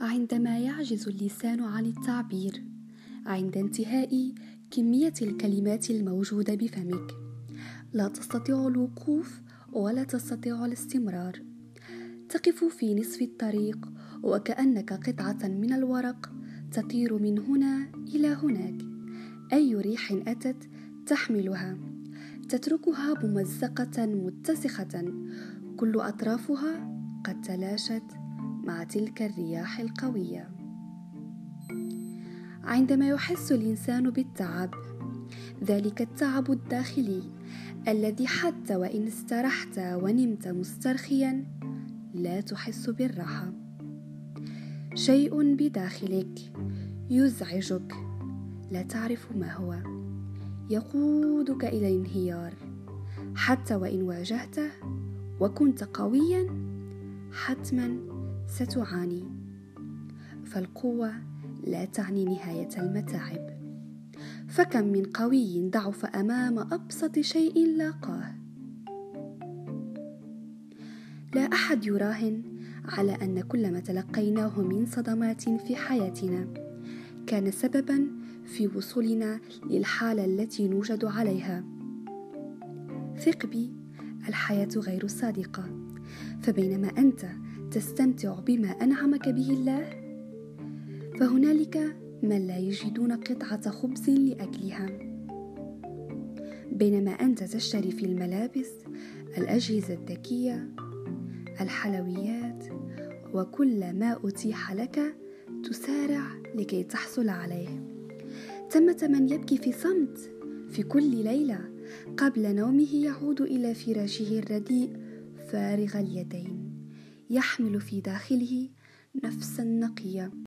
عندما يعجز اللسان عن التعبير عند انتهاء كمية الكلمات الموجودة بفمك لا تستطيع الوقوف ولا تستطيع الاستمرار. تقف في نصف الطريق وكأنك قطعة من الورق تطير من هنا إلى هناك أي ريح أتت تحملها. تتركها ممزقة متسخة. كل أطرافها قد تلاشت مع تلك الرياح القوية. عندما يحس الإنسان بالتعب ذلك التعب الداخلي الذي حتى وإن استرحت ونمت مسترخيا لا تحس بالراحة. شيء بداخلك يزعجك لا تعرف ما هو. يقودك إلى الانهيار. حتى وإن واجهته وكنت قويا حتما ستعاني. فالقوة لا تعني نهاية المتاعب. فكم من قوي ضعف أمام أبسط شيء لاقاه. لا أحد يراهن على أن كل ما تلقيناه من صدمات في حياتنا كان سببا في وصولنا للحالة التي نوجد عليها. ثق بي الحياة غير صادقة. فبينما أنت تستمتع بما أنعمك به الله فهنالك من لا يجدون قطعة خبز لأكلها. بينما أنت تشتري في الملابس الأجهزة الذكية الحلويات وكل ما أتيح لك تسارع لكي تحصل عليه. ثمه من يبكي في صمت. في كل ليلة قبل نومه يعود إلى فراشه الرديء فارغ اليدين يحمل في داخله نفسا نقيه